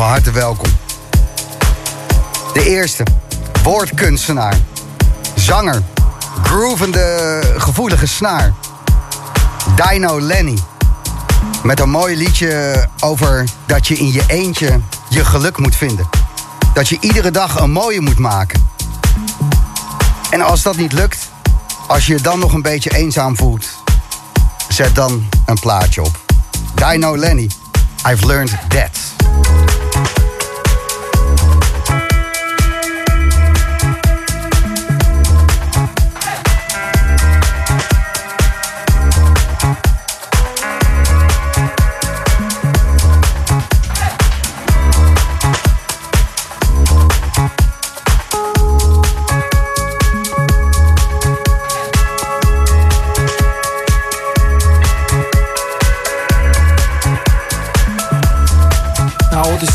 van harte welkom. De eerste. Woordkunstenaar. Zanger. Groovende, gevoelige snaar. Dino Lenny. Met een mooi liedje over dat je in je eentje je geluk moet vinden. Dat je iedere dag een mooie moet maken. En als dat niet lukt, als je je dan nog een beetje eenzaam voelt, zet dan een plaatje op. Dino Lenny, I've learned that.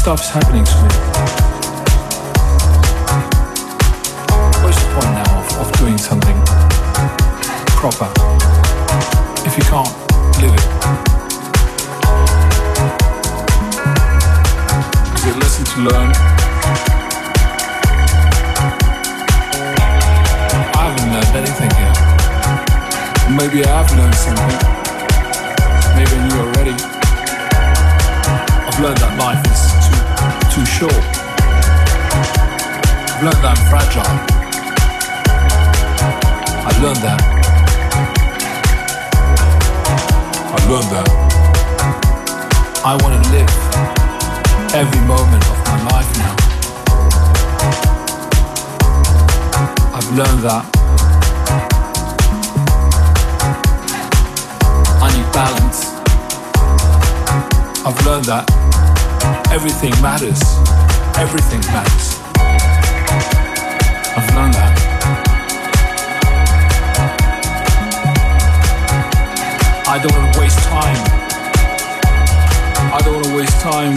Stuff's happening to me. Fragile. I've learned that. I've learned that. I want to live every moment of my life now. I've learned that. I need balance. I've learned that everything matters. Everything matters. I've learned that. I don't want to waste time. I don't want to waste time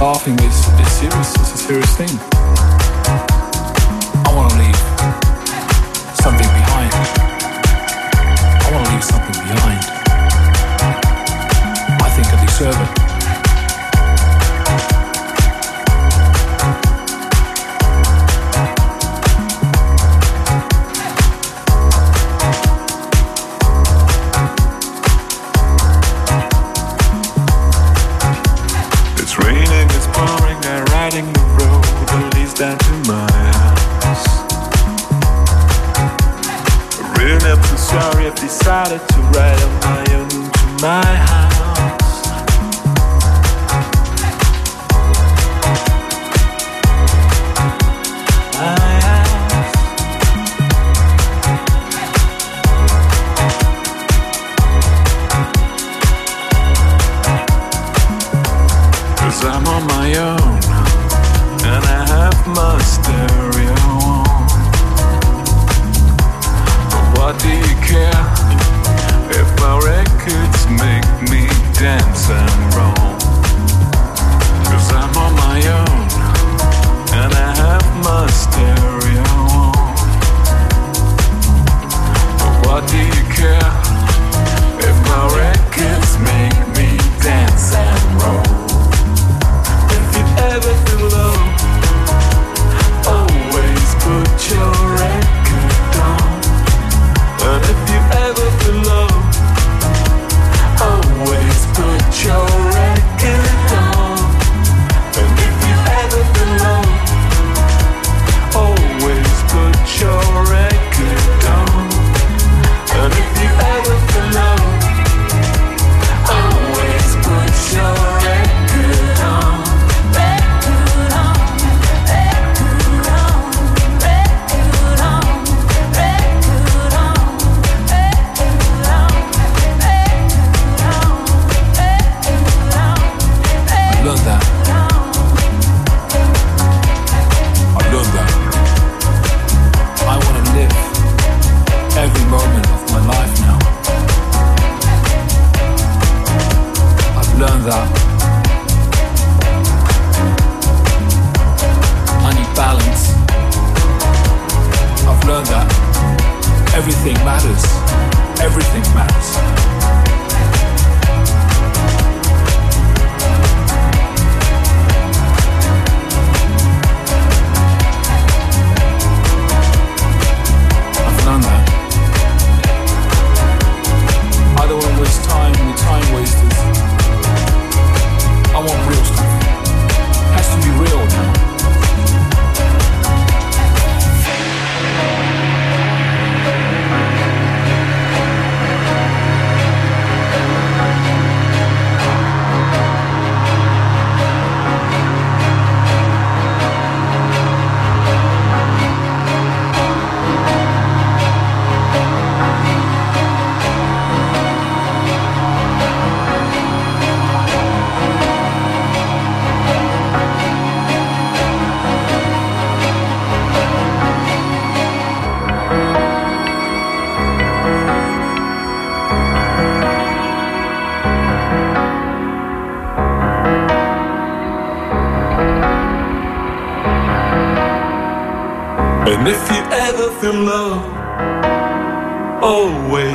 Laughing is, is serious, it's a serious thing. I wanna leave something behind. I wanna leave something behind. I think I deserve it.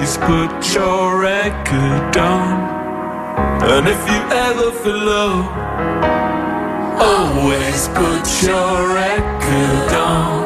Please put your record on. And if you ever feel low, always put your record on.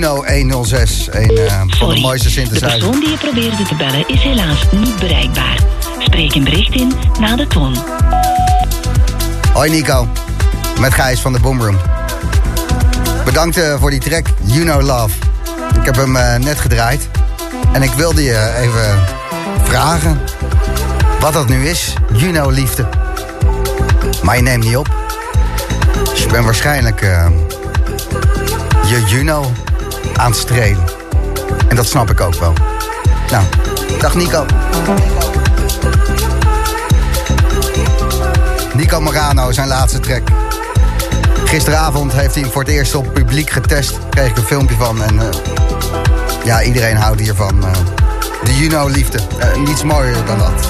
Juno 106. Een uh, van de mooiste synthesizers. De persoon die je probeerde te bellen is helaas niet bereikbaar. Spreek een bericht in na de toon. Hoi Nico, met Gijs van de Boomroom. Bedankt uh, voor die track You Know Love. Ik heb hem uh, net gedraaid. En ik wilde je even vragen wat dat nu is. You Know Liefde. Maar je neemt niet op. Dus je bent waarschijnlijk uh, je Juno aan het strelen. En dat snap ik ook wel. Nou, dag Nico. Nico Morano, zijn laatste track. Gisteravond heeft hij voor het eerst op publiek getest. Kreeg ik een filmpje van. En uh, ja, iedereen houdt hiervan. Uh, de Juno-liefde. Uh, niets mooier dan dat.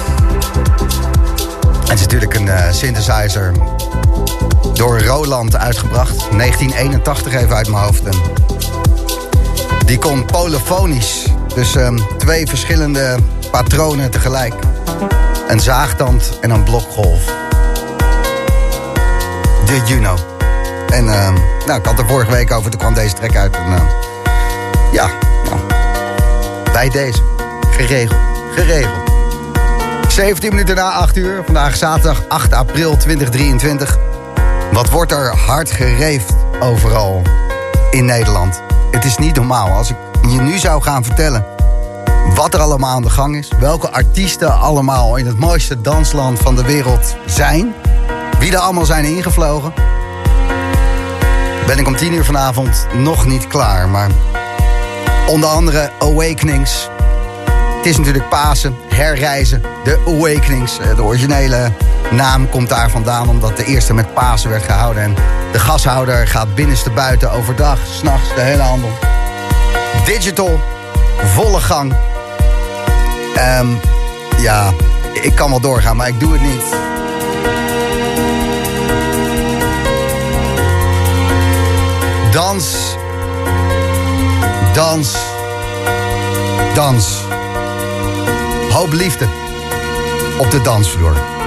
Het is natuurlijk een synthesizer door Roland uitgebracht. 1981 even uit mijn hoofd. Die kon polyfonisch. Dus um, twee verschillende patronen tegelijk. Een zaagtand en een blokgolf. De Juno. En uh, nou, ik had er vorige week over, toen kwam deze track uit. Uh, ja, nou, bij deze. Geregeld. Geregeld. 17 minuten na 8 uur. Vandaag zaterdag 8 april 2023. Wat wordt er hard gereefd overal in Nederland? Het is niet normaal. Als ik je nu zou gaan vertellen wat er allemaal aan de gang is, welke artiesten allemaal in het mooiste dansland van de wereld zijn, wie er allemaal zijn ingevlogen, ben ik om 10 uur vanavond nog niet klaar. Maar onder andere Awakenings. Het is natuurlijk Pasen, herreizen, de Awakenings. De originele naam komt daar vandaan omdat de eerste met Pasen werd gehouden. En de gashouder gaat binnenste buiten overdag, s'nachts de hele handel. Digital, volle gang. Um, ja, ik kan wel doorgaan, maar ik doe het niet. Dans, dans, dans. Hoop liefde op de dansvloer.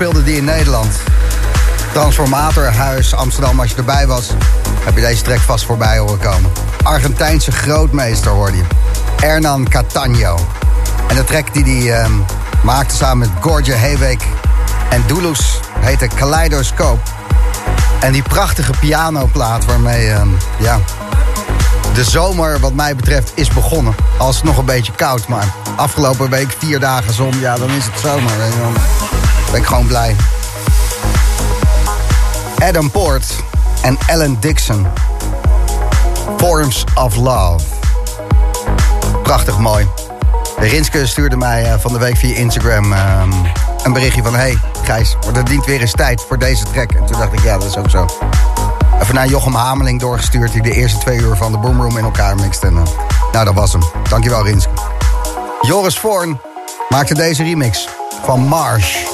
Speelde die in Nederland. Transformatorhuis Amsterdam, als je erbij was, heb je deze track vast voorbij horen komen. Argentijnse grootmeester hoorde je. Hernan Catano. En de track die hij um, maakte samen met Gorge Heeweek en Dulus heette Kaleidoscope. En die prachtige pianoplaat waarmee, um, ja, de zomer wat mij betreft is begonnen. Als het nog een beetje koud, maar afgelopen week vier dagen zon, ja, dan is het zomer. Ben ik gewoon blij. Adam Poort en Ellen Dixon. Forms of Love. Prachtig mooi. Rinske stuurde mij uh, van de week via Instagram uh, een berichtje van... Hey Gijs, er dient weer eens tijd voor deze track. En toen dacht ik, ja, dat is ook zo. Even naar Jochem Hameling doorgestuurd... die de eerste twee uur van de Boomroom in elkaar mixt. En, uh, nou, dat was hem. Dankjewel, Rinske. Joris Voorn maakte deze remix van Marsh.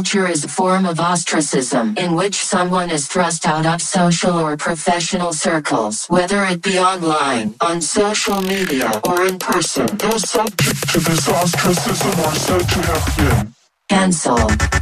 Culture is a form of ostracism in which someone is thrust out of social or professional circles, whether it be online, on social media, or in person. Those subject to this ostracism are said to have been cancelled.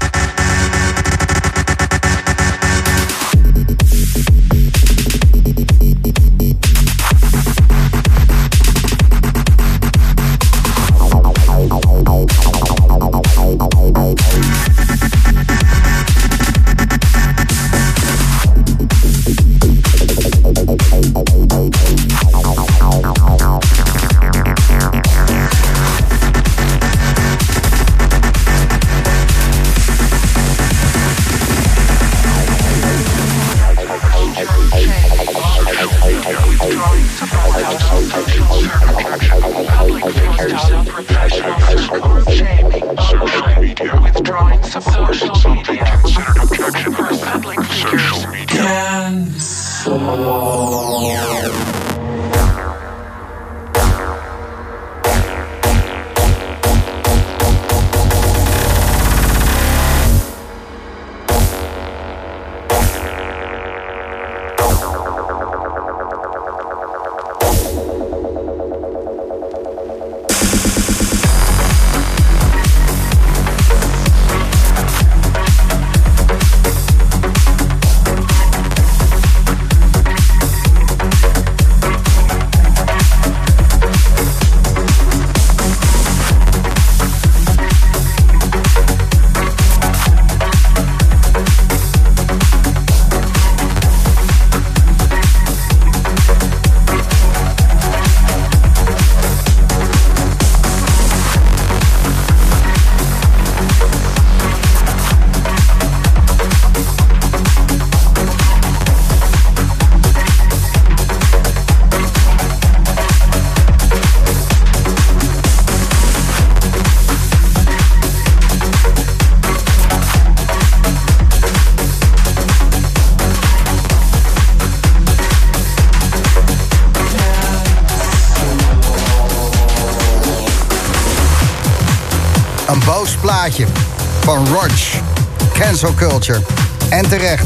En terecht.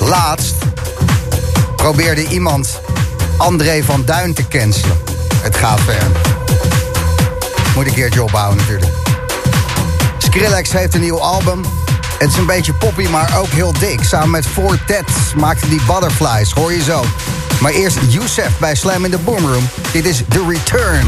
Laatst probeerde iemand André van Duin te cancelen. Het gaat ver. Moet een keertje ophouden natuurlijk. Skrillex heeft een nieuw album. Het is een beetje poppy, maar ook heel dik. Samen met Fortet maakte die Butterflies. Hoor je zo. Maar eerst Youssef bij Slam in the Boomroom. Dit is The Return.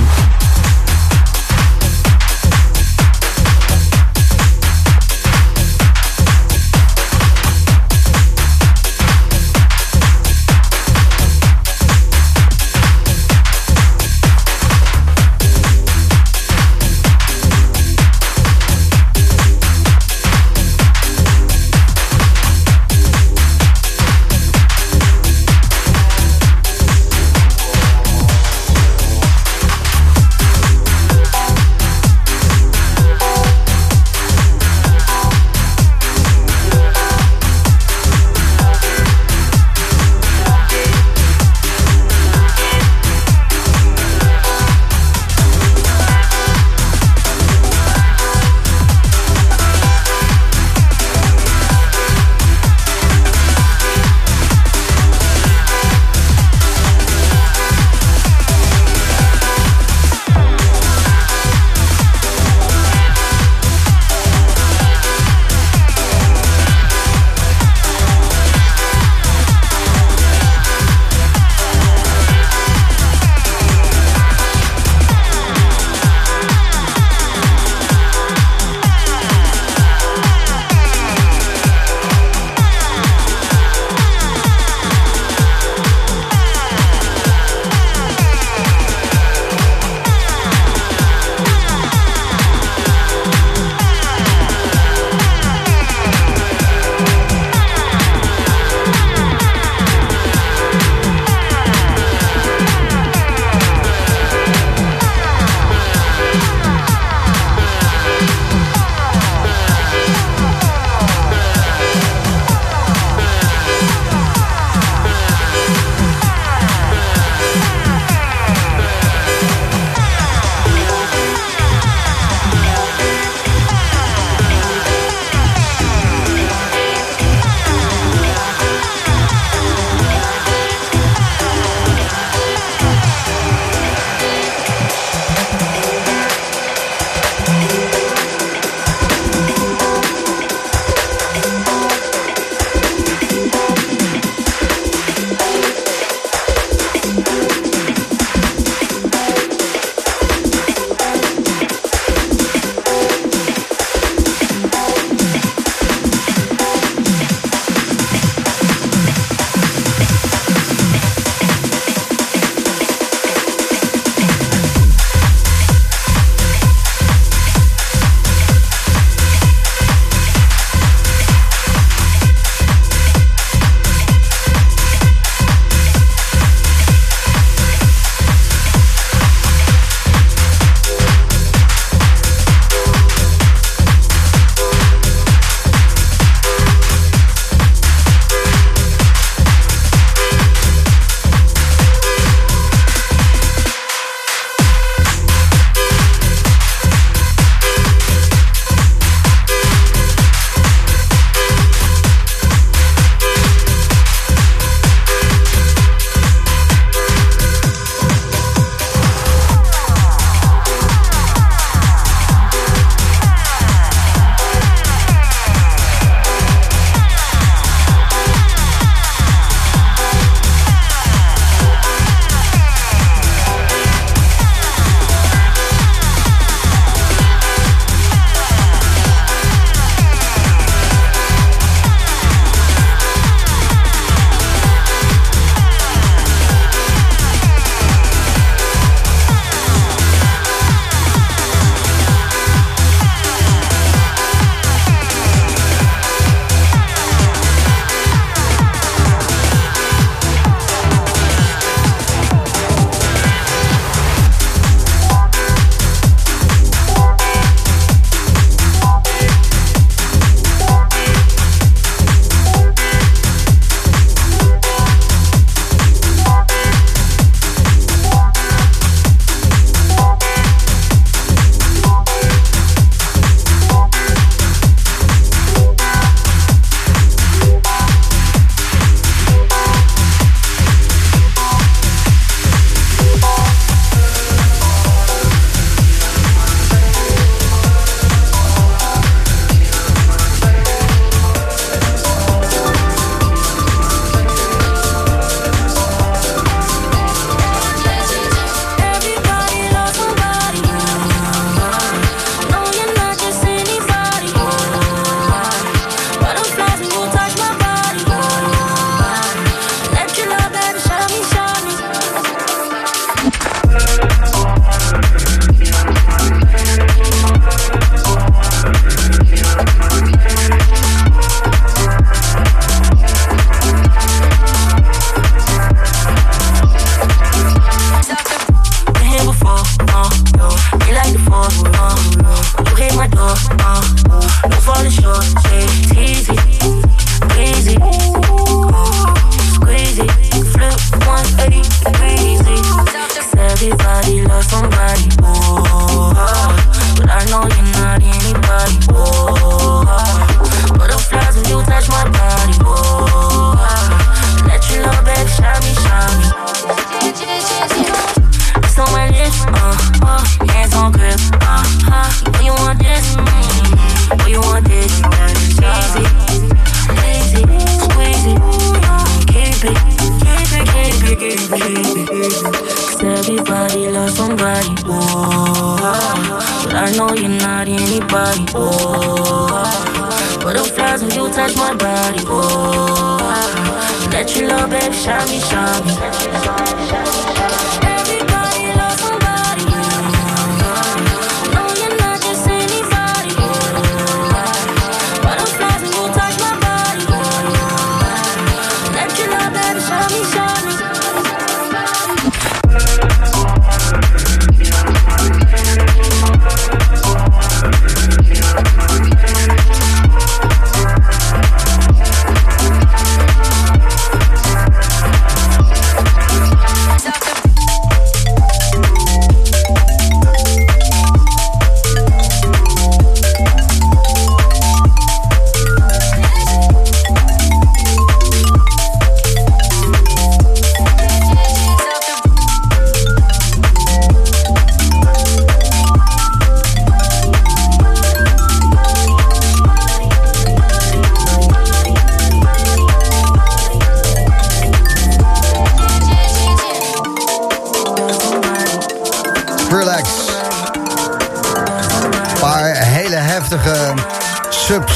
Me,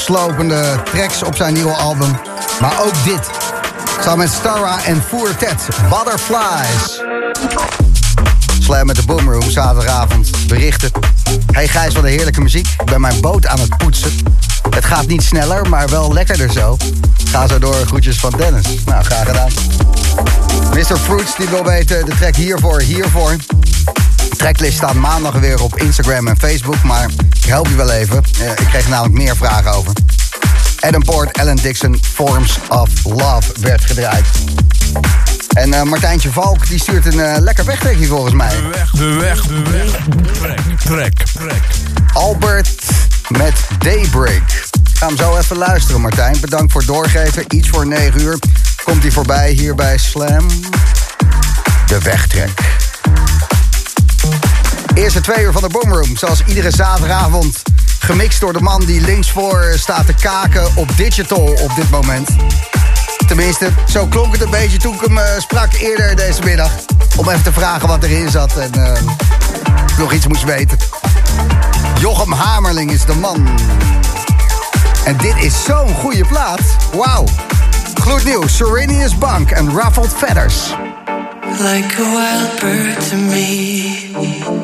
subslopende tracks op zijn nieuwe album. Maar ook dit. Samen met Stara en Tet, Butterflies. Slam met de Boomroom, zaterdagavond. Berichten. Hey Gijs, wat een heerlijke muziek. Ik ben mijn boot aan het poetsen. Het gaat niet sneller, maar wel lekkerder zo. Ga zo door, groetjes van Dennis. Nou, graag gedaan. Mr. Fruits die wil weten de track hiervoor, hiervoor. De tracklist staat maandag weer op Instagram en Facebook, maar ik help je wel even. Eh, ik kreeg namelijk meer vragen over. Adam Port, Ellen Dixon, Forms of Love werd gedraaid. En eh, Martijntje Valk die stuurt een eh, lekker wegtrekje volgens mij. De weg, de weg, de weg. Trek, trek, trek. Albert met Daybreak. Ik ga hem zo even luisteren, Martijn. Bedankt voor het doorgeven. Iets voor 9 uur komt hij voorbij hier bij Slam. De wegtrek. Eerste twee uur van de Boomroom. Zoals iedere zaterdagavond. Gemixt door de man die linksvoor staat te kaken op digital op dit moment. Tenminste, zo klonk het een beetje toen ik hem eh, sprak eerder deze middag. Om even te vragen wat erin zat en eh, nog iets moest weten. Jochem Hamerling is de man. En dit is zo'n goede plaat. Wauw. Gloednieuw, Serenius Bank en Ruffled Feathers. like a wild bird to me.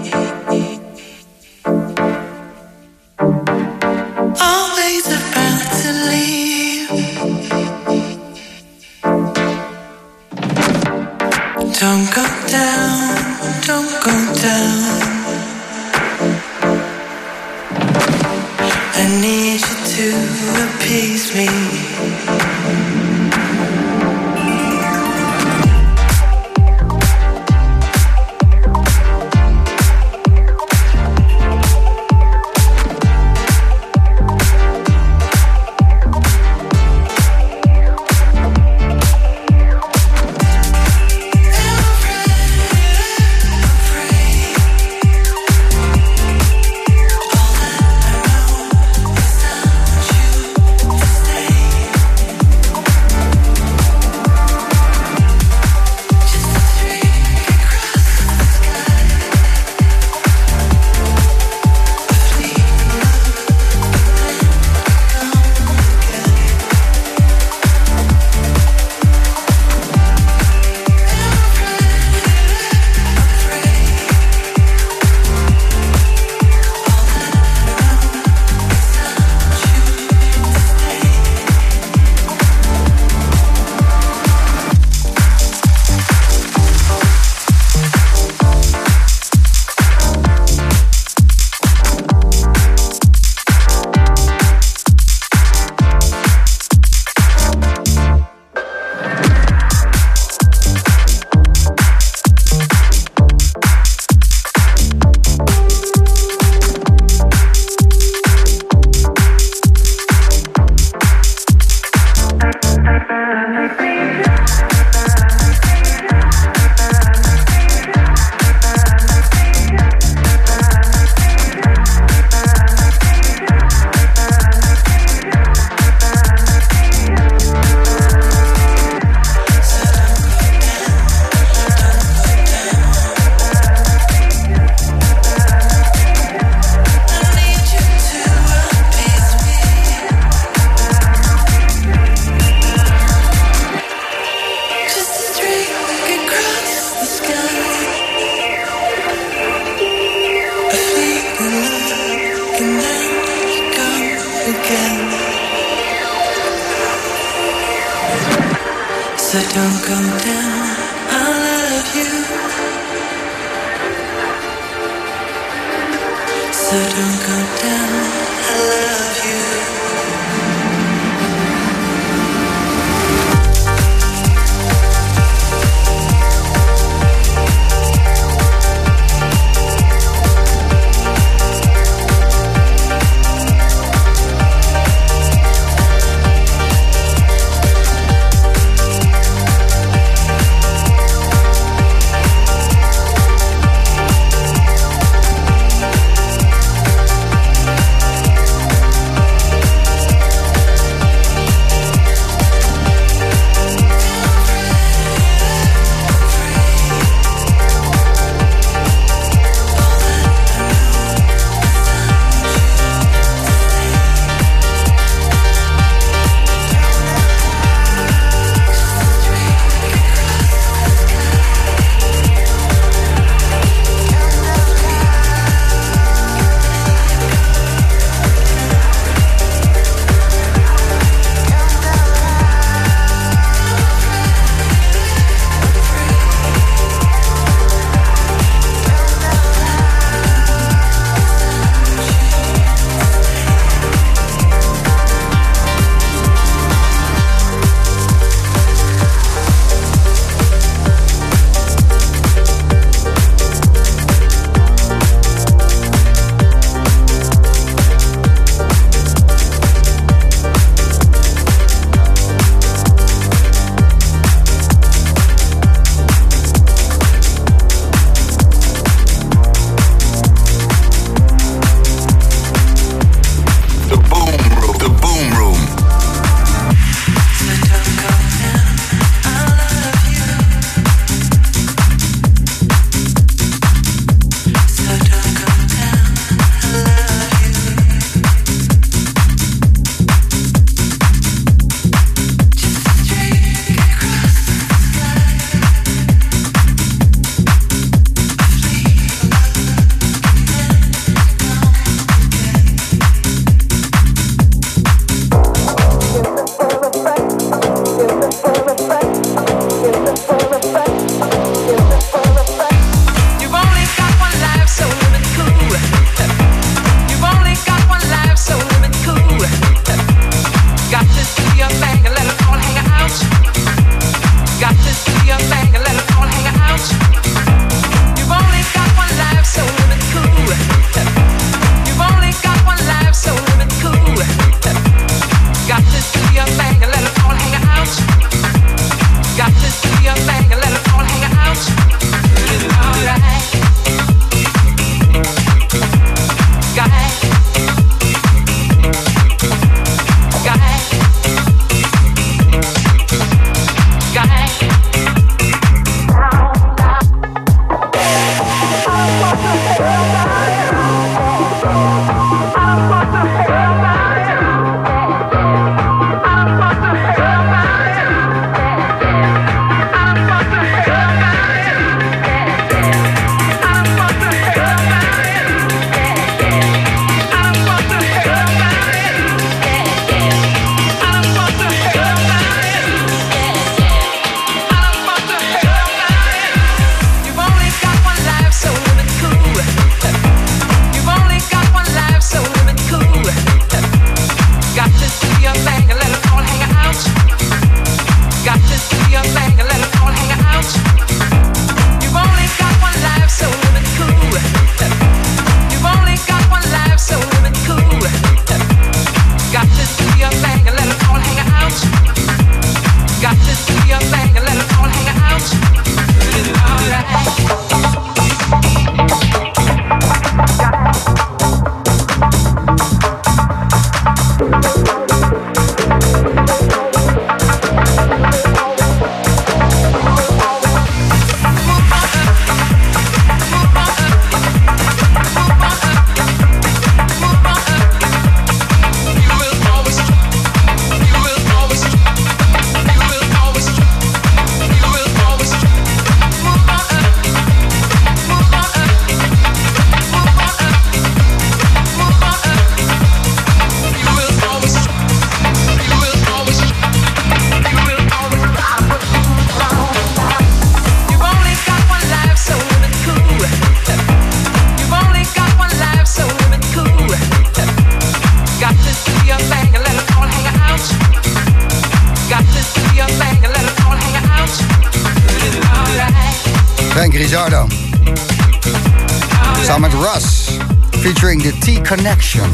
The T-Connection.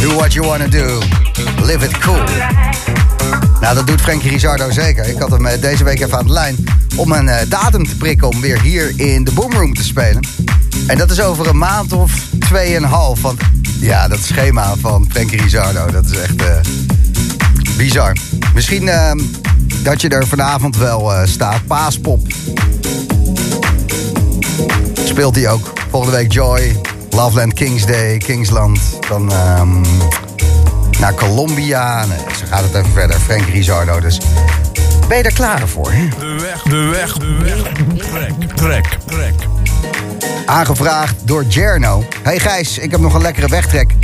Do what you wanna do. Live it cool. Nou, dat doet Frankie Rizardo zeker. Ik had hem eh, deze week even aan de lijn om een eh, datum te prikken om weer hier in de Boomroom te spelen. En dat is over een maand of tweeënhalf. Want ja, dat schema van Frankie Rizardo, dat is echt eh, bizar. Misschien eh, dat je er vanavond wel staat. Paaspop. Speelt hij ook. Volgende week Joy. Loveland Kings Day, Kingsland. Dan ehm, naar Colombia. Nee, zo gaat het even verder. Frank Rizardo. Dus ben je er klaar voor? Hè? De weg, de weg, de weg. Trek, trek, trek. Aangevraagd door Jerno. Hey Gijs, ik heb nog een lekkere wegtrek.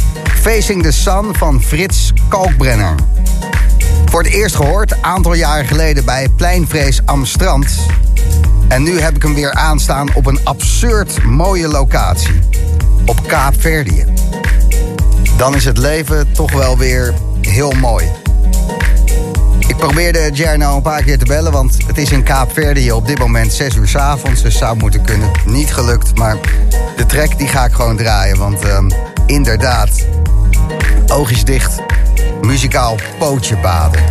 Facing the Sun van Frits Kalkbrenner. Voor het eerst gehoord, een aantal jaren geleden bij Pleinvrees Amstrand. En nu heb ik hem weer aanstaan op een absurd mooie locatie. Op Kaapverdië. Dan is het leven toch wel weer heel mooi. Ik probeerde Jerno een paar keer te bellen, want het is in Kaapverdië op dit moment 6 uur 's avonds. Dus zou moeten kunnen. Niet gelukt, maar de track die ga ik gewoon draaien. Want ehm, inderdaad, oogjes dicht, muzikaal pootje baden.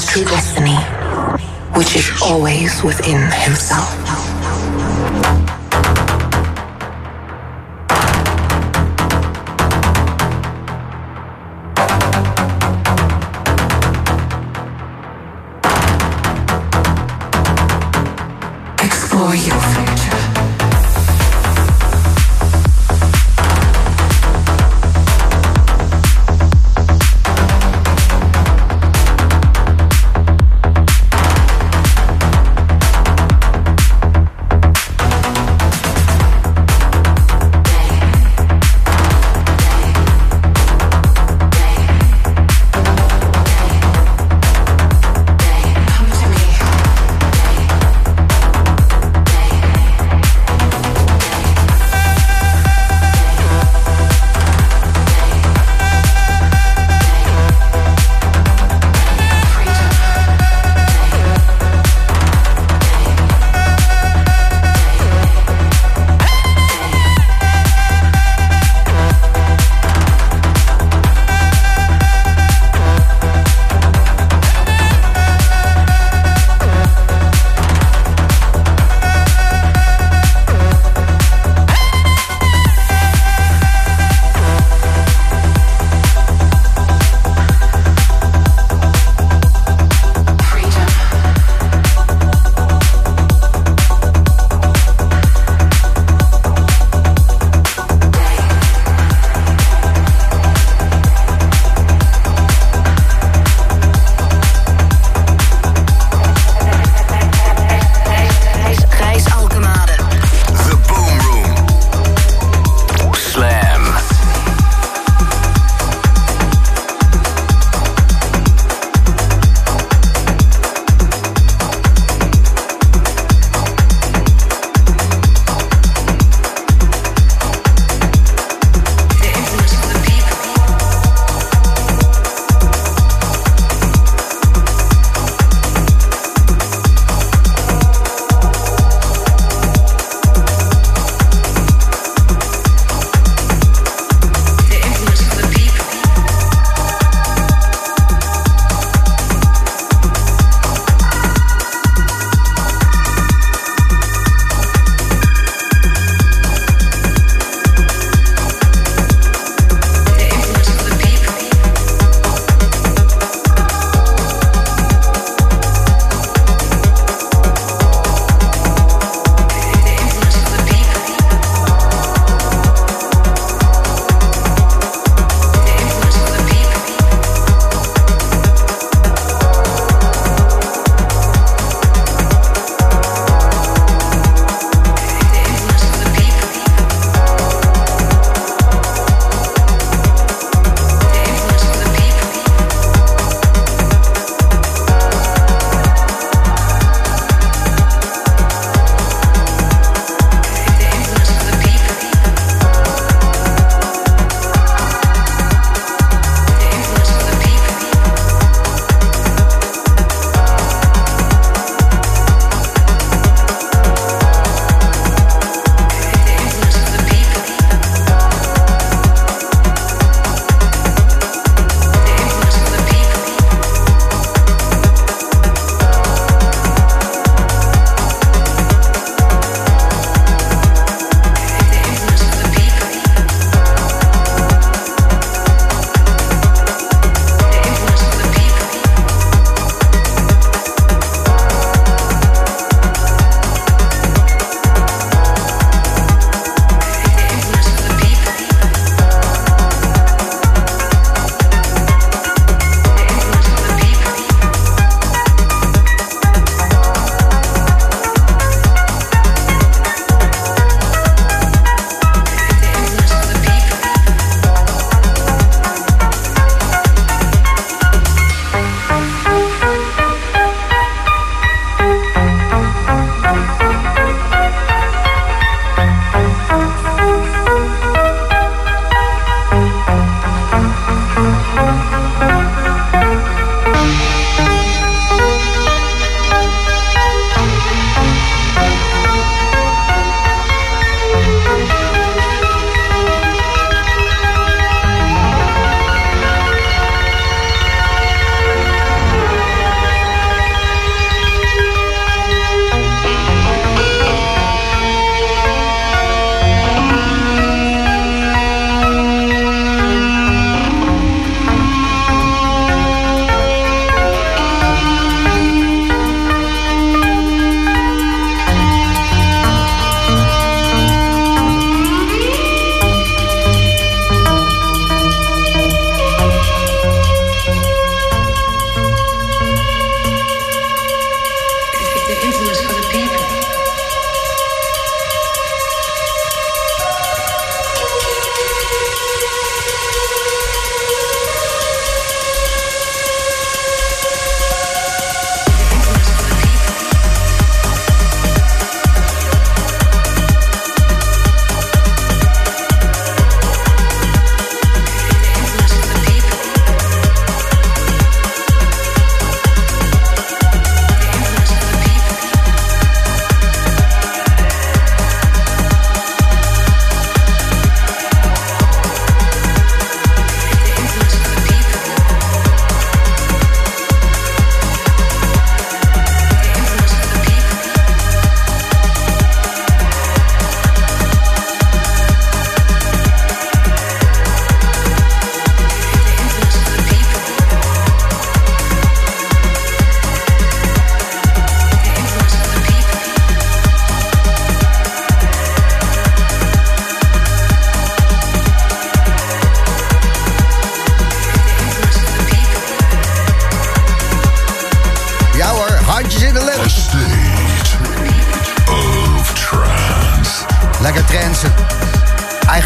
True destiny, which is always within himself. Explore your future.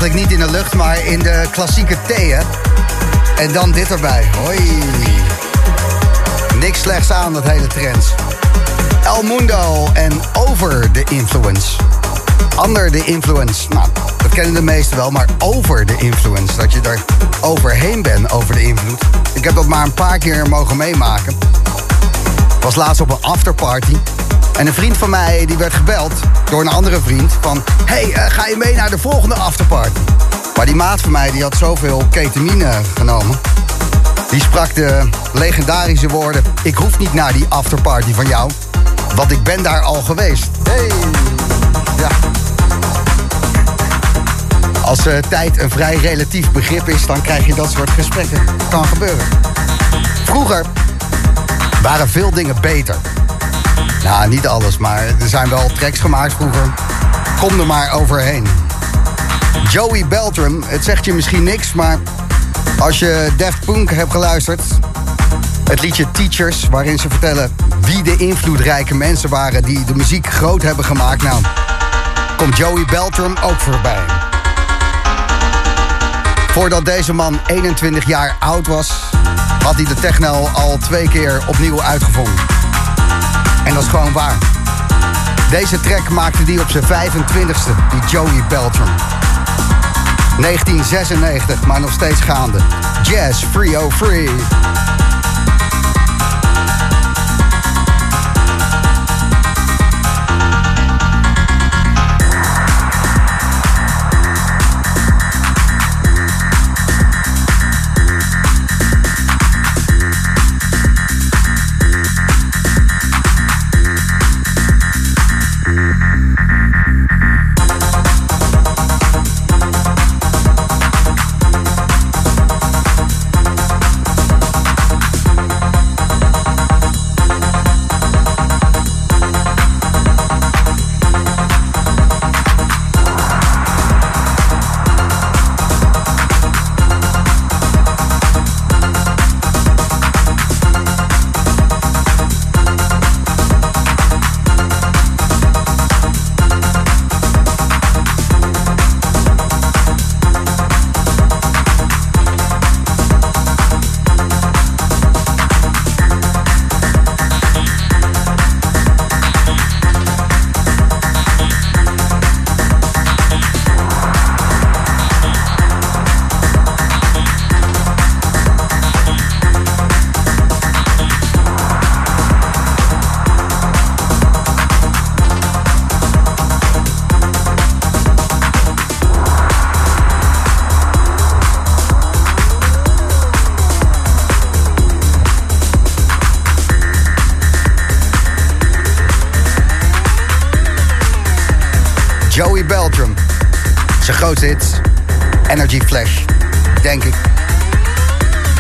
Niet in de lucht, maar in de klassieke theeën. En dan dit erbij. Hoi. Niks slechts aan, dat hele trends. El Mundo en Over the Influence. Under the Influence. Nou, dat kennen de meesten wel, maar over de influence. Dat je er overheen bent over de invloed. Ik heb dat maar een paar keer mogen meemaken. Was laatst op een afterparty. En een vriend van mij die werd gebeld door een andere vriend van... hey, eh, ga je mee naar de volgende afterparty? Maar die maat van mij die had zoveel ketamine genomen... die sprak de legendarische woorden... ik hoef niet naar die afterparty van jou... want ik ben daar al geweest. Hey, ja. Als uh, tijd een vrij relatief begrip is... dan krijg je dat soort gesprekken. Kan gebeuren. Vroeger waren veel dingen beter... Nou, niet alles, maar er zijn wel tracks gemaakt vroeger. Kom er maar overheen. Joey Beltram, het zegt je misschien niks, maar als je Daft Punk hebt geluisterd... het liedje Teachers, waarin ze vertellen wie de invloedrijke mensen waren... die de muziek groot hebben gemaakt, nou, komt Joey Beltram ook voorbij. Voordat deze man 21 jaar oud was... had hij de techno al twee keer opnieuw uitgevonden. En dat is gewoon waar. Deze track maakte die op zijn 25ste, die Joey Beltram. 1996, maar nog steeds gaande. Jazz Free Oh Free.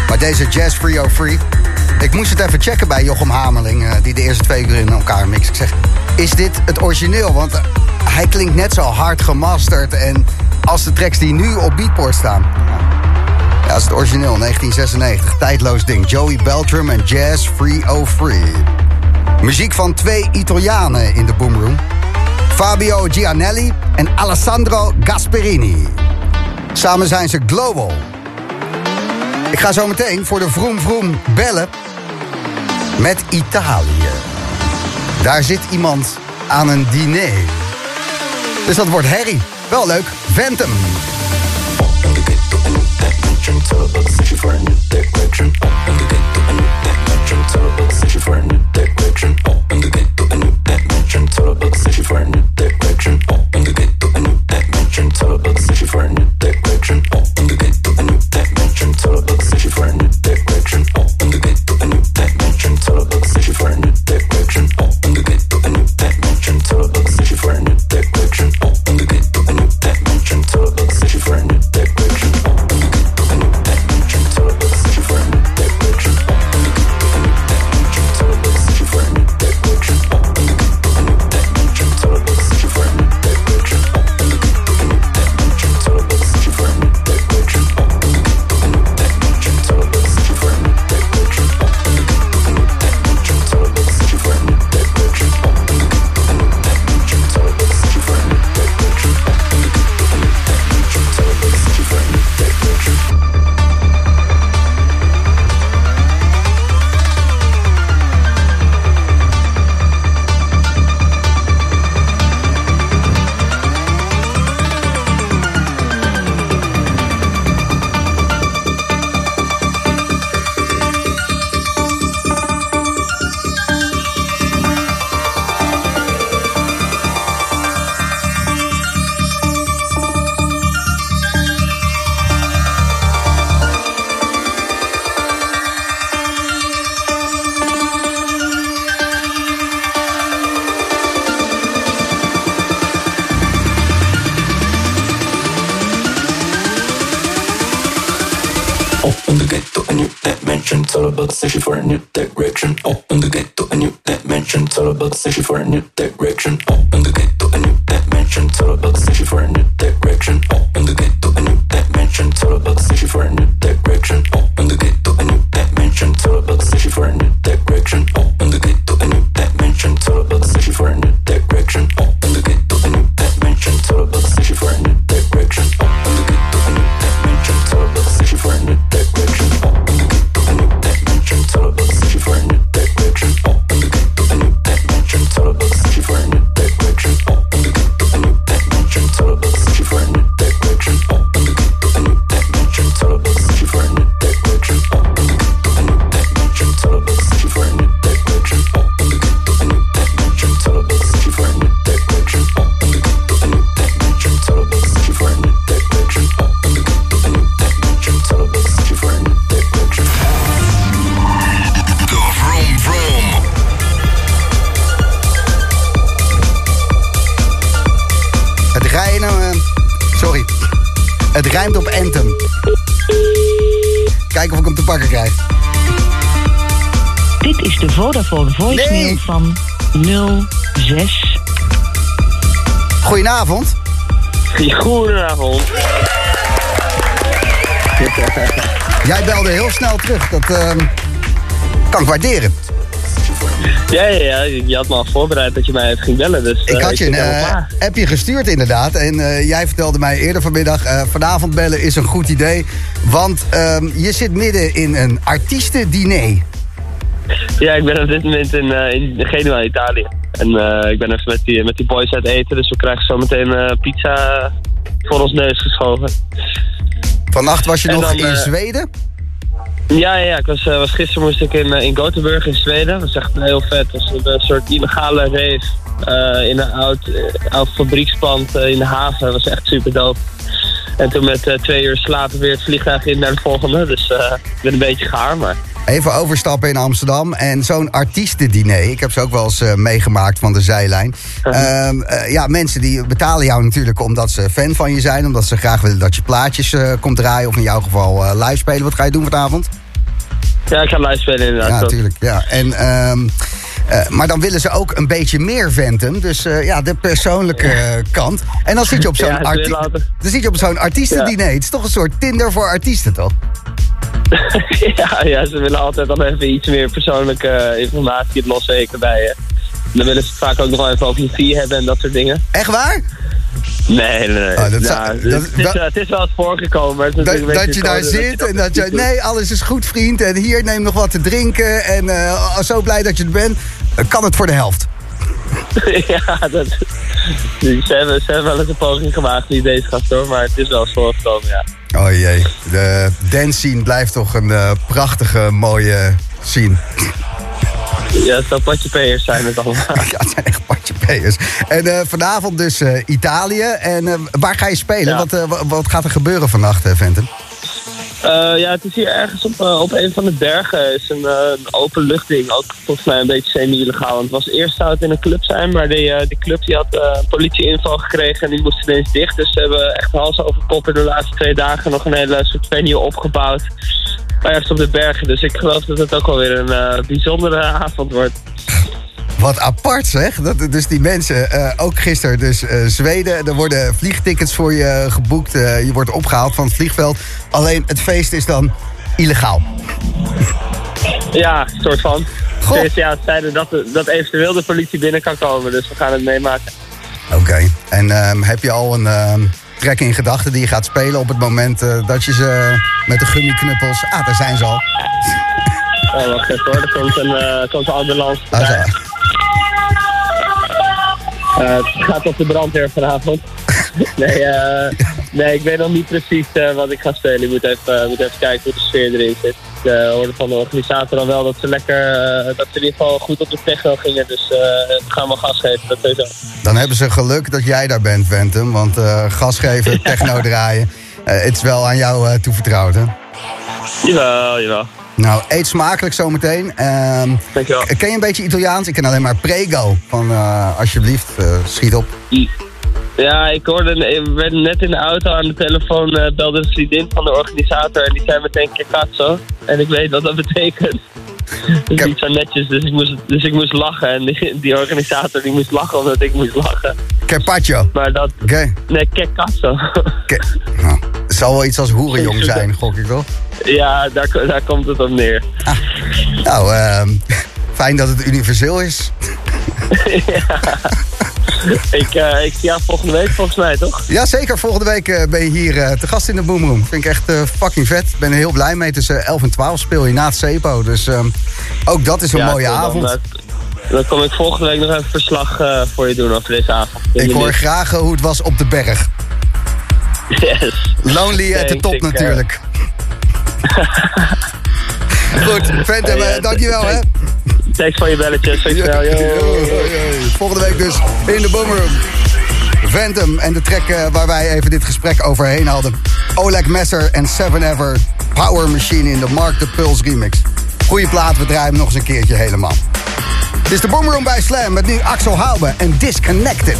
Maar deze Jazz Free Oh Free... Ik moest het even checken bij Jochem Hameling... Uh, die de eerste twee uur in elkaar mixt. Ik zeg, is dit het origineel? Want uh, hij klinkt net zo hard gemasterd... en als de tracks die nu op Beatport staan. Ja, dat is het origineel, 1996. Tijdloos ding. Joey Beltram en Jazz Free Oh Free. Muziek van twee Italianen in de Boomroom. Fabio Gianelli en Alessandro Gasperini. Samen zijn ze global. Ik ga zo meteen voor de Vroom Vroom bellen met Italië. Daar zit iemand aan een diner. Dus dat wordt Harry. Wel leuk. Phantom. Goedenavond. Goedenavond. Jij belde heel snel terug. Dat ehm, kan ik waarderen. Ja, ja, ja, je had me al voorbereid dat je mij even ging bellen. Dus, Ik eh, had je een appje gestuurd inderdaad. En eh, jij vertelde mij eerder vanmiddag... vanavond bellen is een goed idee. Want ehm, je zit midden in een artiestendiner. Ja, ik ben op dit moment in, in Genua, Italië. En eh, ik ben even met die, met die boys uit eten, dus we krijgen zo meteen eh, pizza voor ons neus geschoven. Vannacht was je En nog dan, in eh, Zweden. Ja, ja, ik was, was gisteren moest ik in, in Gothenburg in Zweden. Dat was echt heel vet. Dat was een, soort illegale rave eh, in een oud, oud fabriekspand in de haven. Dat was echt super dope. En toen met twee uur slapen weer het vliegtuig in naar de volgende. Dus ik ben een beetje gaar, maar... Even overstappen in Amsterdam. En zo'n artiestendiner, ik heb ze ook wel eens eh, meegemaakt van de zijlijn. Ehm, eh, ja, mensen die betalen jou natuurlijk omdat ze fan van je zijn. Omdat ze graag willen dat je plaatjes eh, komt draaien. Of in jouw geval live spelen. Wat ga je doen vanavond? Ja, ik ga live spelen inderdaad. Ja, natuurlijk. Ja. En, ehm, eh, maar dan willen ze ook een beetje meer venten. Dus eh, ja, de persoonlijke eh, kant. En dan zit je op zo'n Ja, arti- willen altijd- dan zit je op zo'n artiestendiner. Het is toch een soort Tinder voor artiesten, toch? ja, ja, ze willen altijd dan even iets meer persoonlijke informatie, het losweken bij je. Dan willen ze het vaak ook nog wel even over je fee hebben en dat soort dingen. Echt waar? Nee, nee, nee. Oh, dat Nou, zou- dat- het is, dat- het is wel eens voorgekomen. maar het is Dat, een dat je daar zit en dat je... Nee, alles is goed, vriend. En hier, neem nog wat te drinken. En eh, zo blij dat je er bent. Eh, Kan het voor de helft. ja, dat, ze, hebben, ze hebben wel eens een poging gemaakt die deze gast hoor, maar het is wel eens voorgekomen, ja. Oh jee, de dance scene blijft toch een eh, prachtige, mooie scene. Ja, het patje P'ers zijn het allemaal. Ja, het zijn echt patje P'ers. En eh, vanavond dus eh, Italië. En eh, waar ga je spelen? Ja. Wat, wa- wat gaat er gebeuren vannacht, Ventum? Eh, ja, het is hier ergens op, op een van de bergen. Het is een, een open luchtding. Ook volgens mij een beetje semi-illegaal. Want het was eerst zou het in een club zijn. Maar die, die club die had eh politieinval gekregen. En die moest ineens dicht. Dus ze hebben echt hals over kop in de laatste twee dagen nog een hele soort venue opgebouwd. Ergens op de bergen. Dus ik geloof dat het ook wel weer een eh, bijzondere avond wordt. Wat apart zeg. Dat, dus die mensen, eh, ook gisteren dus eh, Zweden. Er worden vliegtickets voor je geboekt. je wordt opgehaald van het vliegveld. Alleen het feest is dan illegaal. Ja, soort van. Goh. Dus ja, ze zeiden dat, dat eventueel de politie binnen kan komen. Dus we gaan het meemaken. Oké. En ehm, heb je al een ehm track in gedachten die je gaat spelen op het moment eh, dat je ze met de gummiknuppels... Ah, daar zijn ze al. Oh, wacht even hoor. Er komt een, eh, komt een ambulance Ah, zo. Eh, het gaat op de brandweer vanavond. nee, eh, nee, ik weet nog niet precies eh, wat ik ga spelen. Ik moet even, eh, moet even kijken hoe de sfeer erin zit. Ik eh, hoorde van de organisator dan wel dat ze lekker, dat ze in ieder geval goed op de techno gingen. Dus eh, we gaan wel gas geven, dat sowieso. Dan hebben ze geluk dat jij daar bent, Ventum. Want eh, gas geven, techno draaien... eh, het is wel aan jou eh, toevertrouwd, hè? Jawel, jawel. Nou, eet smakelijk zometeen. Ehm Dankjewel. ken je een beetje Italiaans? Ik ken alleen maar prego. Van, eh, alsjeblieft, eh, schiet op. Ja, ik hoorde, ik werd net in de auto aan de telefoon, eh, belde een vriendin van de organisator en die zei meteen Kekatso. En ik weet wat dat betekent. Dat is niet zo netjes, dus ik moest, dus ik moest lachen. En die, die organisator die moest lachen omdat ik moest lachen. Carpaccio. Maar dat... Oké. Nee, Kekatso. Ke- nou, het zal wel iets als hoerenjong zijn, gok ik toch? ja, daar, daar komt het op neer. Nou, ehm, fijn dat het universeel is. ik, eh, ik zie jou volgende week volgens mij, toch? Ja, zeker. Volgende week eh, ben je hier eh, te gast in de Boomroom. Vind ik echt fucking vet. Ben er heel blij mee. Tussen 11 en 12 speel je na het CEPO. Dus ehm, ook dat is een Ja, mooie dan, avond. Dan kom ik volgende week nog even verslag voor je doen over deze avond. ik hoor graag hoe het was op de berg. Yes. Lonely at the top ik, natuurlijk. Goed, Phantom, dankjewel hè. Thanks voor je belletjes. Yo. Volgende week dus in de Boomroom. Phantom en de track eh, waar wij even dit gesprek overheen hadden. Oleg Messer en Seven Ever Power Machine in de Mark the Pulse remix. Goeie plaat, we draaien hem nog eens een keertje helemaal. Het is de Boomroom bij Slam met nu Axel Haube en Disconnected.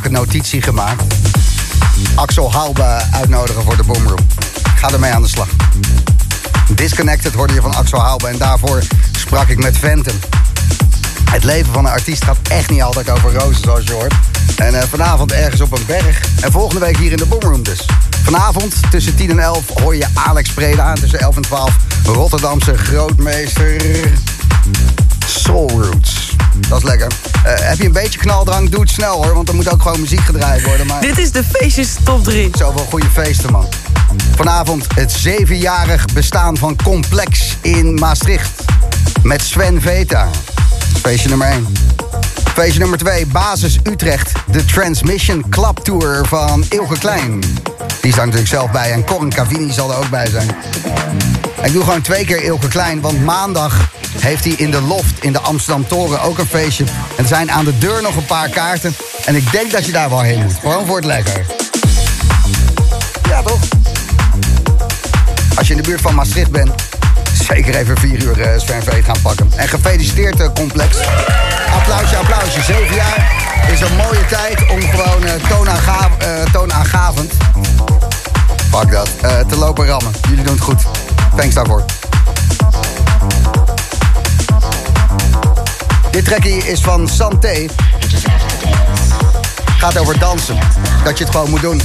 Persoonlijke notitie gemaakt. Axel Halbe uitnodigen voor de Boomroom. Ga ermee aan de slag. Disconnected hoorde je van Axel Halbe en daarvoor sprak ik met Ventum. Het leven van een artiest gaat echt niet altijd over rozen, zoals je hoort. En uh, vanavond ergens op een berg. En volgende week hier in de Boomroom dus. Vanavond tussen 10 en 11 hoor je Alex Preda. En tussen 11 en 12 Rotterdamse grootmeester Soul Roots. Dat is lekker. Uh, heb je een beetje knaldrang, doe het snel hoor. Want er moet ook gewoon muziek gedraaid worden. Maar... Dit is de feestjes top 3. Zoveel goede feesten, man. Vanavond het zevenjarig bestaan van Complex in Maastricht. Met Sven Veta. Feestje nummer 1. Feestje nummer 2, Basis Utrecht. De Transmission Club Tour van Ilke Klein. Die staat natuurlijk zelf bij. En Corin Cavini zal er ook bij zijn. Ik doe gewoon twee keer Ilke Klein. Want maandag heeft hij in de loft in de Amsterdam Toren ook een feestje. Er zijn aan de deur nog een paar kaarten. En ik denk dat je daar wel heen moet. Gewoon voor het lekker. Ja, toch? Als je in de buurt van Maastricht bent, zeker even vier uur uh, Sven gaan pakken. En gefeliciteerd, uh, Complex. Applausje, applausje. Zeven jaar is een mooie tijd om gewoon uh, toonaangav toonaangavend Fuck dat. te lopen rammen. Jullie doen het goed. Thanks daarvoor. Dit trekje is van Santé. Gaat over dansen. Dat je het gewoon moet doen.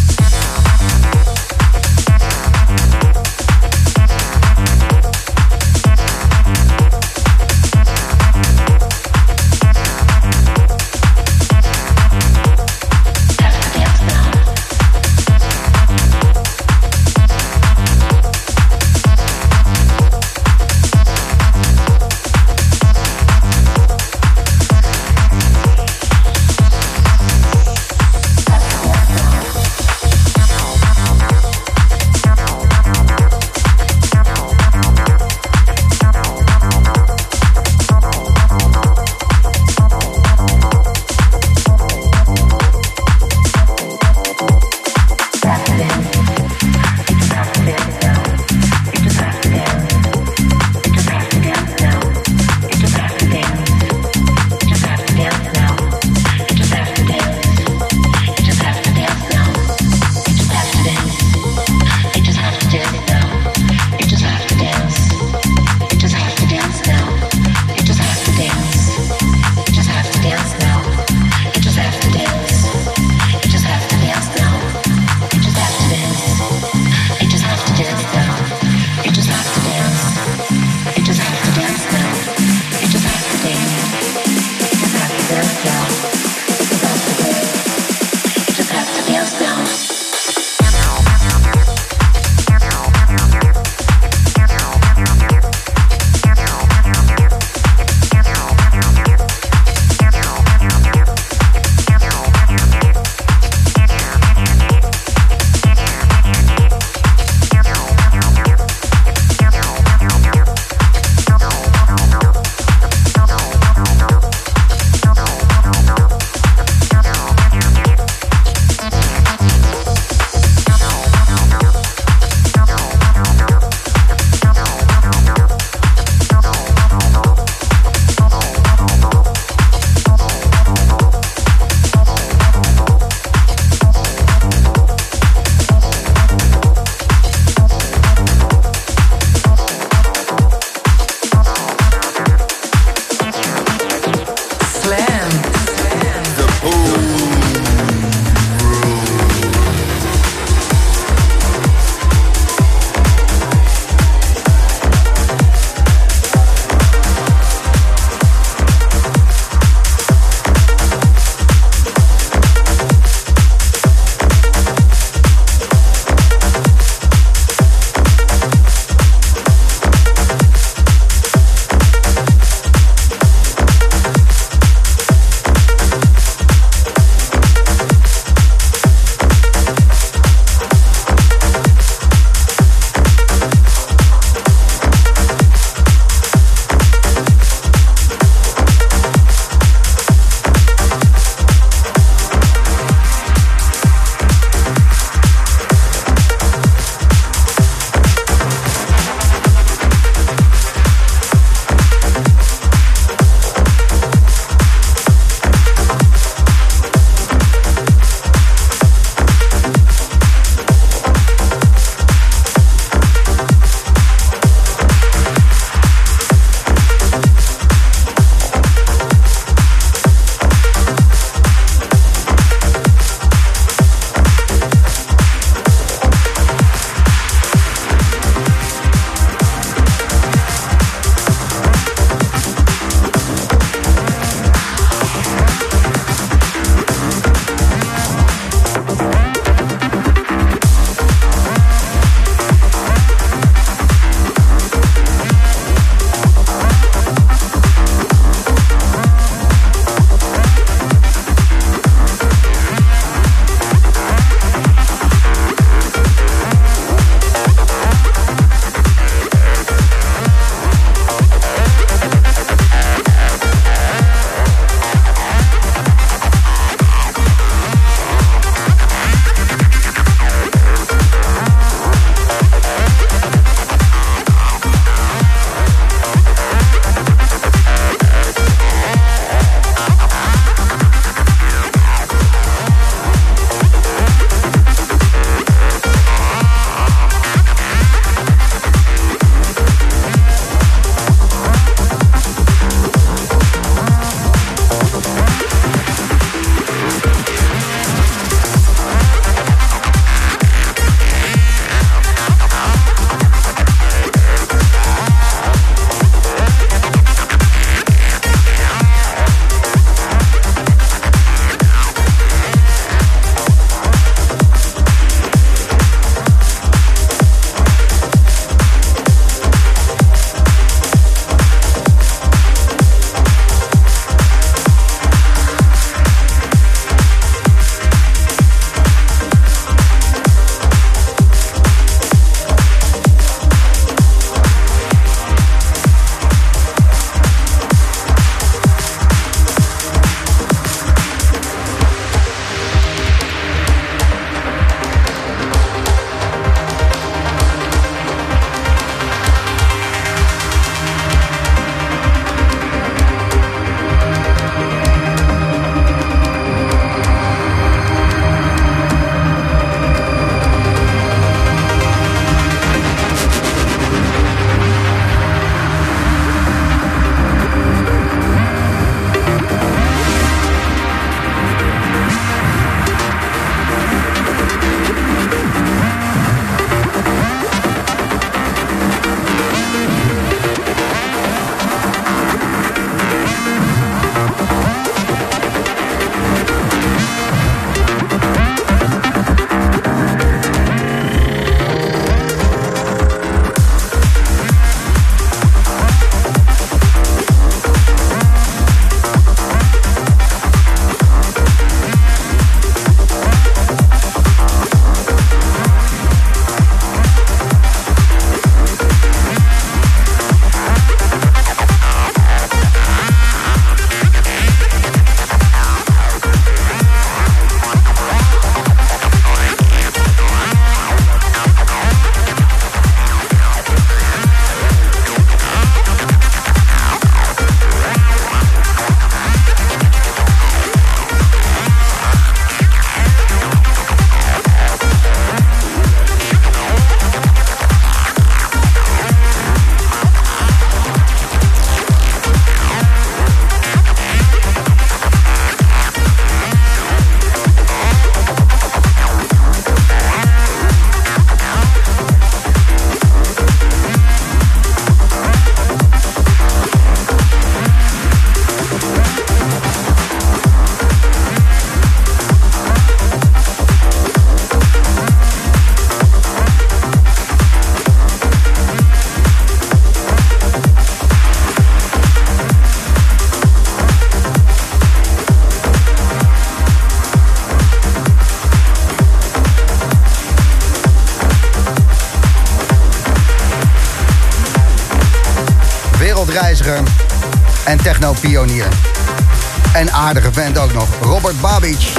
En aardige vent ook nog, Robert Babic.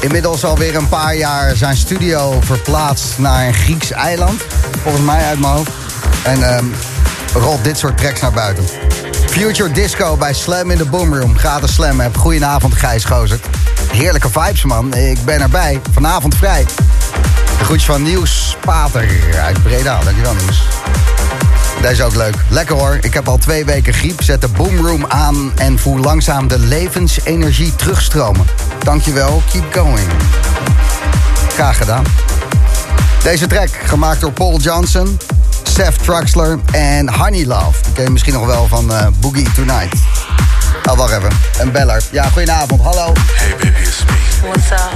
Inmiddels alweer een paar jaar zijn studio verplaatst naar een Grieks eiland. Volgens mij uit mijn hoofd. En ehm, rolt dit soort tracks naar buiten. Future Disco bij Slam in de Boomroom. Gratis Slam heb. Goedenavond Gijs Gozert. Heerlijke vibes man. Ik ben erbij. Vanavond vrij. De groetjes van Nieuws Pater uit Breda. Dankjewel Nieuws. Deze is ook leuk. Lekker hoor. Ik heb al twee weken griep. Zet de boomroom aan en voel langzaam de levensenergie terugstromen. Dankjewel. Keep going. Graag gedaan. Deze track, gemaakt door Paul Johnson, Seth Truxler en Honey Love. Die ken je misschien nog wel van eh, Boogie Tonight. Oh, wacht even. Een beller. Ja, goedenavond. Hallo. Hey baby, it's me. What's up?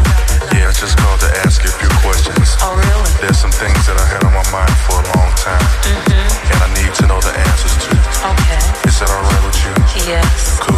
Yeah, I just called to ask you a few questions. Oh, really? There's some things that I had on my mind for a long time. Mm-hmm. And I need to know the answers to. Okay. Is that alright with you? Yes. Cool.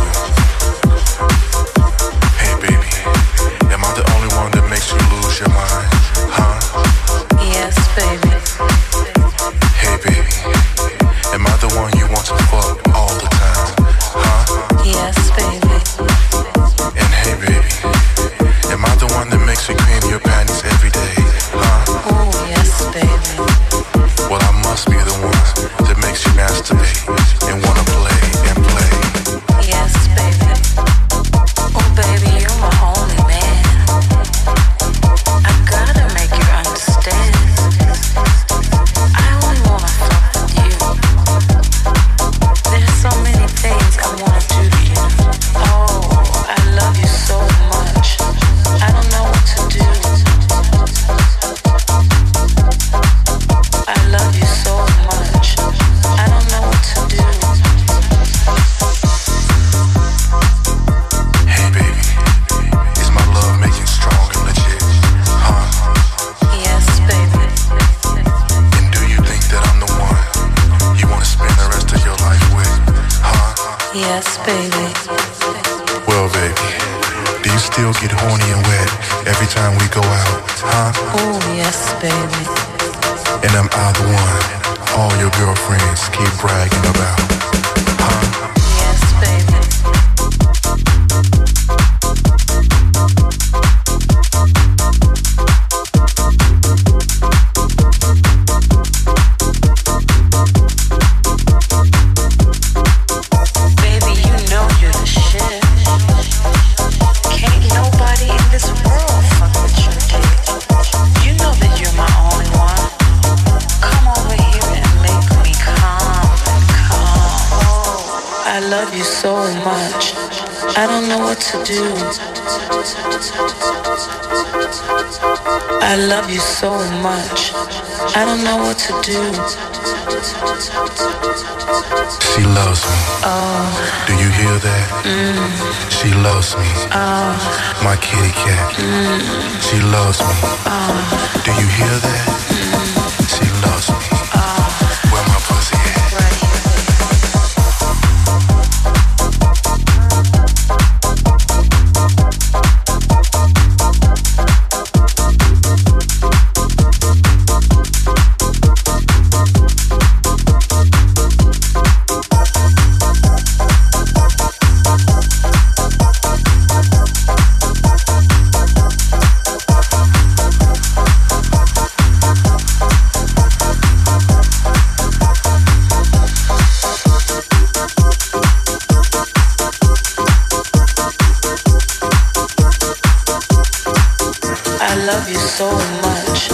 Love you so much.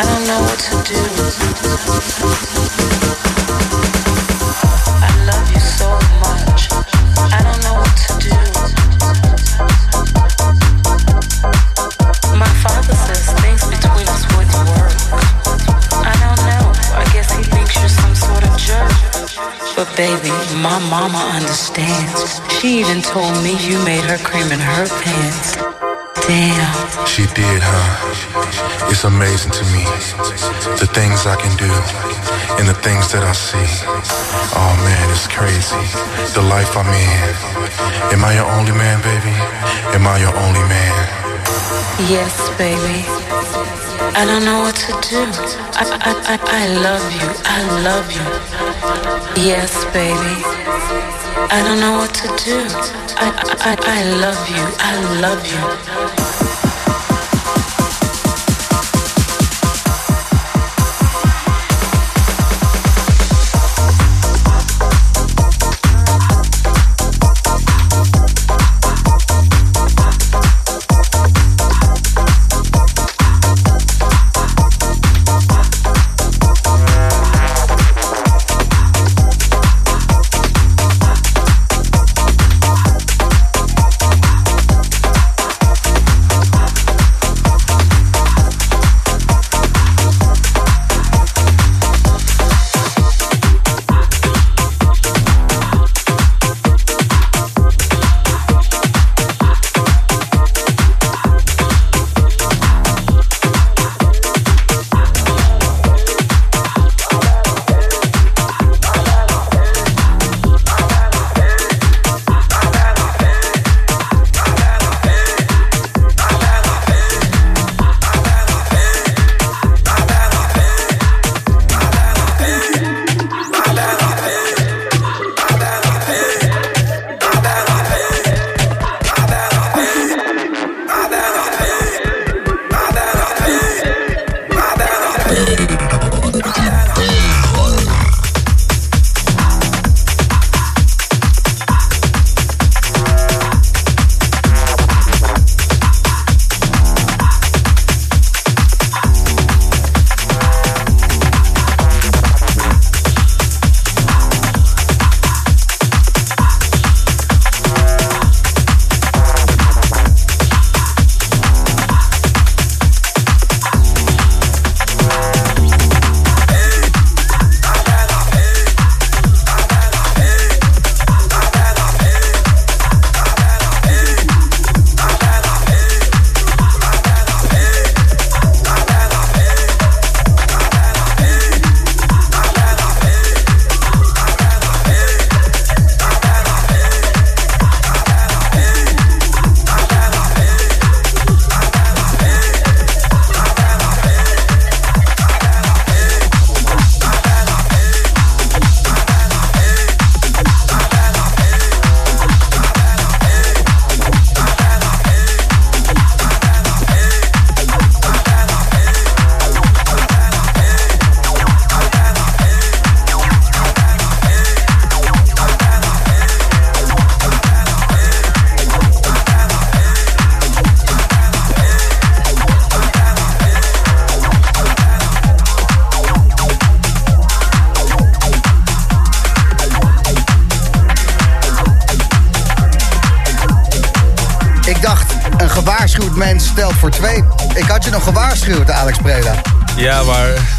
I don't know what to do. I love you so much. I don't know what to do. My father says things between us wouldn't work. I don't know. I guess he thinks you're some sort of jerk. But baby, my mama understands. She even told me you made her cream in her pants. Damn. She did, huh? It's amazing to me. The things I can do and the things that I see. Oh man, it's crazy. The life I'm in. Am I your only man, baby? Am I your only man? Yes, baby. I don't know what to do. I, I, I, I love you. I love you. Yes, baby. I don't know what to do. I, I, I, I love you. I love you.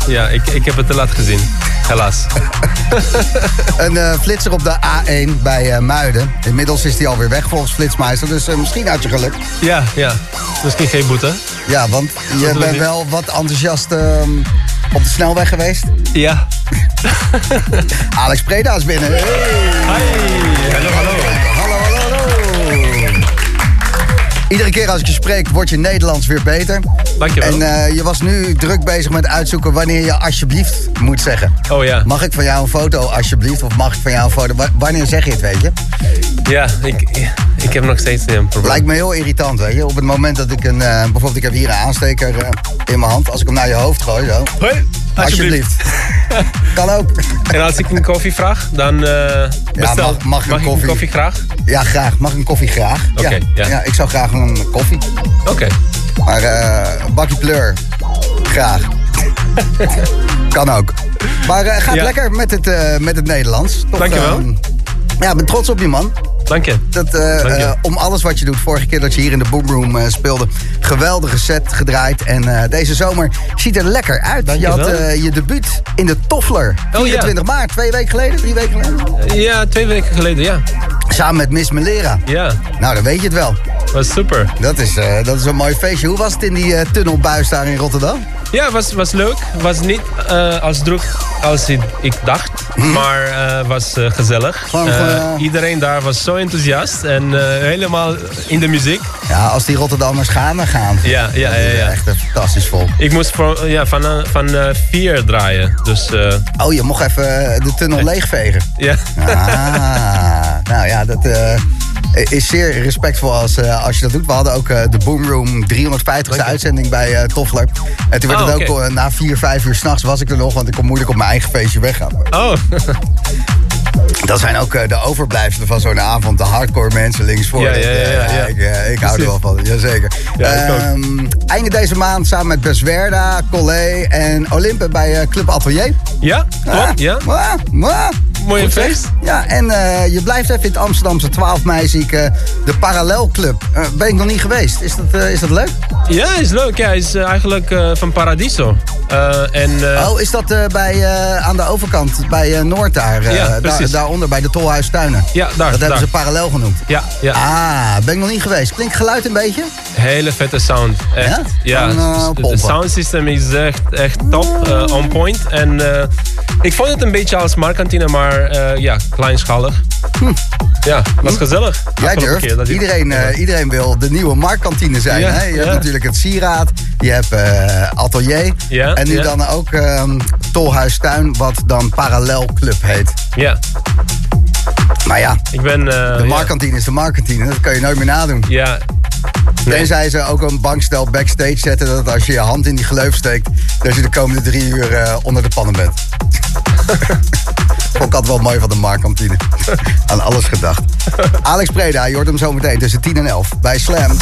Ja, ik, ik heb het te laat gezien. Helaas. Een eh, flitser op de A1 bij eh, Muiden. Inmiddels is die alweer weg volgens Flitsmeister, dus eh, misschien had je geluk. Ja, ja. Misschien geen boete. Ja, want je bent wel wat enthousiast ehm, op de snelweg geweest. Ja. Alex Preda is binnen. Hey. Hallo. Hallo, Iedere keer als ik je spreek, wordt je Nederlands weer beter. Dankjewel. En eh, je was nu druk bezig met uitzoeken wanneer je alsjeblieft moet zeggen. Oh ja. Mag ik van jou een foto alsjeblieft? Of mag ik van jou een foto? Wa- Wanneer zeg je het, weet je? Ja, ik, ik heb nog steeds een probleem. Lijkt me heel irritant, weet je. Op het moment dat ik een... eh, bijvoorbeeld, ik heb hier een aansteker eh, in mijn hand. Als ik hem naar je hoofd gooi, zo. Hoi, Alsjeblieft. kan ook. En als ik een koffie vraag, dan eh bestel. mag- mag ik een koffie? graag? Ja, graag. Mag een koffie graag? Oké, ja. ja. Ik zou graag een koffie. Oké. Maar eh bakkie pleur. Graag. kan ook. Maar eh, gaat Ja. lekker met het, eh, met het Nederlands. Dankjewel. ehm, ja, ik ben trots op je, man. Dank je. Dat, Dank je. om alles wat je doet. Vorige keer dat je hier in de Boomroom eh, speelde. Geweldige set gedraaid. En deze zomer ziet er lekker uit. Je had Dankjewel. je debuut in de Toffler. ja. 24 maart, twee weken geleden, drie weken geleden. Ja, twee weken geleden, ja. Samen met Miss Melera. Ja. Nou, dan weet je het wel. Was super. Dat is, eh, dat is een mooi feestje. Hoe was het in die eh, tunnelbuis daar in Rotterdam? Ja, was, was leuk. Was niet eh, als druk als ik, ik dacht, maar eh, was gezellig. Iedereen daar was zo enthousiast en helemaal in de muziek. Ja, als die Rotterdammers gaan, dan gaan. Ja, ja, Dat ja. is ja. Echt een fantastisch vol. Ik moest ja, van, van vier draaien. Dus Oh, je mocht even de tunnel leegvegen. ja. Ah, nou ja, dat eh, is zeer respectvol als, eh, als je dat doet. We hadden ook eh, de Boomroom 350ste uitzending bij Toffler. En toen werd Oh, het ook na vier, vijf uur s'nachts was ik er nog, want ik kon moeilijk op mijn eigen feestje weggaan. Oh, Dat zijn ook de overblijfselen van zo'n avond. De hardcore mensen links voor. Ja, ja, ja, ja. Ik, ik hou er wel van, jazeker. Ja. Ehm, einde deze maand samen met Beswerda, Collé en Olympe bij Club Atelier. ja, klopt, ja. Zeg. feest. Ja, en eh, je blijft even in het Amsterdamse 12 mei zie ik de Parallelclub. Eh, ben ik nog niet geweest. Is dat, eh, is dat leuk? Ja, is leuk. Ja, is eigenlijk van Paradiso. En, Oh, is dat bij, aan de overkant, bij Noord daar? Ja, daar- daaronder, bij de Tolhuistuinen. Ja, daar. Dat hebben ze parallel genoemd. Ja, ja. Ah, ben ik nog niet geweest. Klinkt geluid een beetje? Hele vette sound. Echt. Ja? Ja, het pompen. sound system is echt, echt top, on point. En ik vond het een beetje als marktkantine, maar eh, ja, kleinschalig. Ja, was gezellig. Jij durft. dat Iedereen, eh, iedereen wil de nieuwe marktkantine zijn. Hè? Je hebt natuurlijk het Sieraad, je hebt eh, Atelier. Ja, en nu dan ook ehm Tolhuistuin, wat dan Parallelclub heet. Ja, Maar ja, ik ben... de marktkantine is de marktkantine. Dat kan je nooit meer nadoen. Ja, nee. Tenzij ze ook een bankstel backstage zetten... dat als je je hand in die gleuf steekt... dat je de komende drie uur eh, onder de pannen bent. Vond ik altijd wel mooi van de marktkantine. Aan alles gedacht. Alex Preda, je hoort hem zo meteen tussen 10 en 11 bij Slam.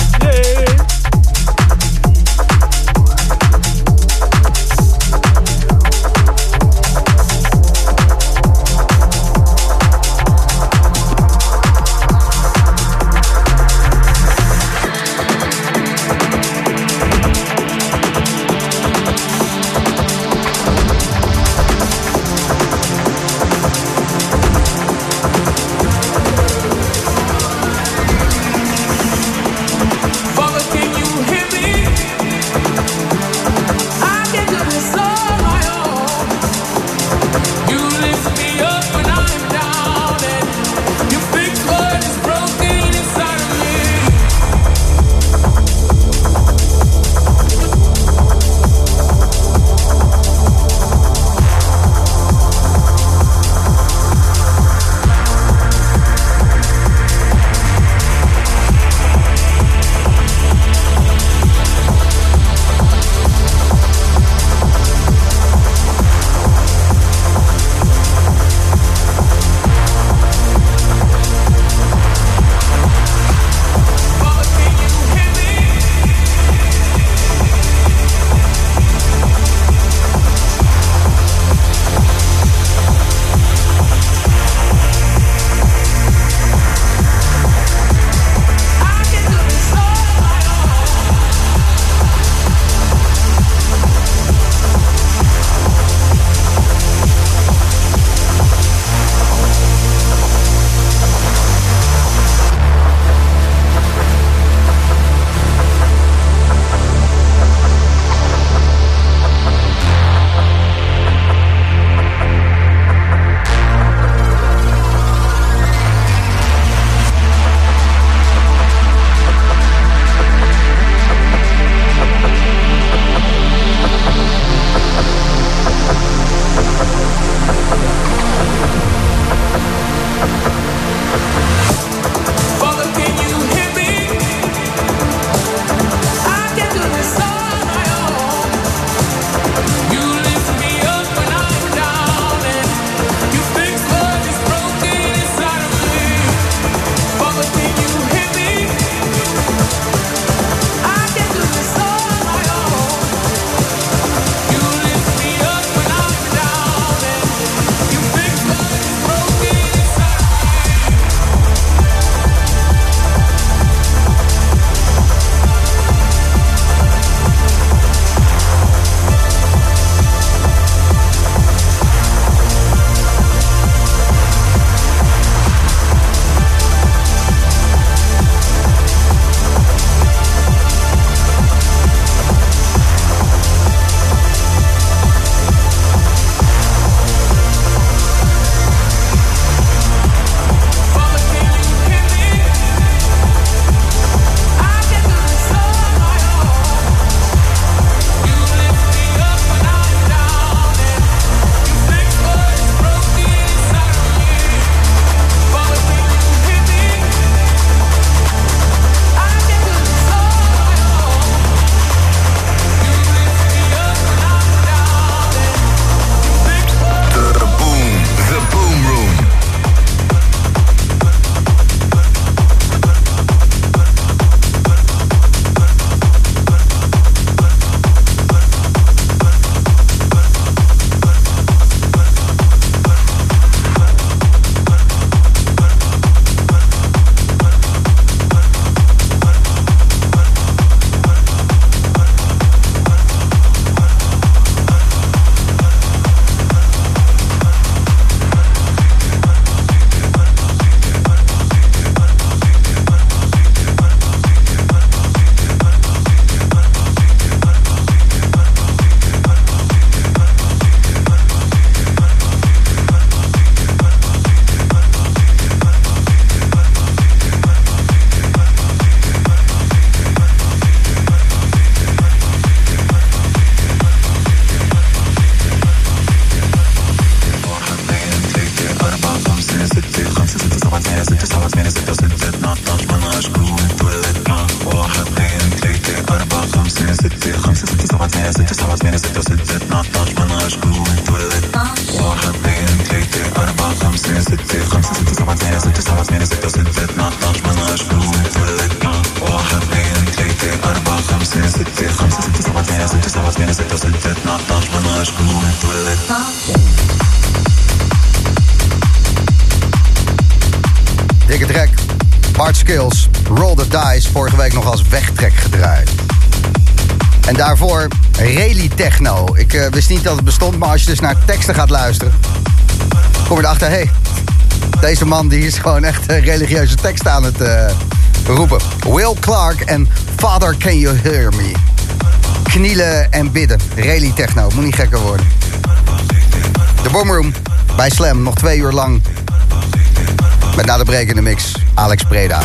Ik eh, wist niet dat het bestond, maar als je dus naar teksten gaat luisteren... kom je erachter, hé, hey, deze man die is gewoon echt eh, religieuze teksten aan het eh, roepen. Will Clark en Father Can You Hear Me. Knielen en bidden. Rally Techno, moet niet gekker worden. De Boomroom bij Slam, nog twee uur lang. Met na de break in de mix, Alex Preda.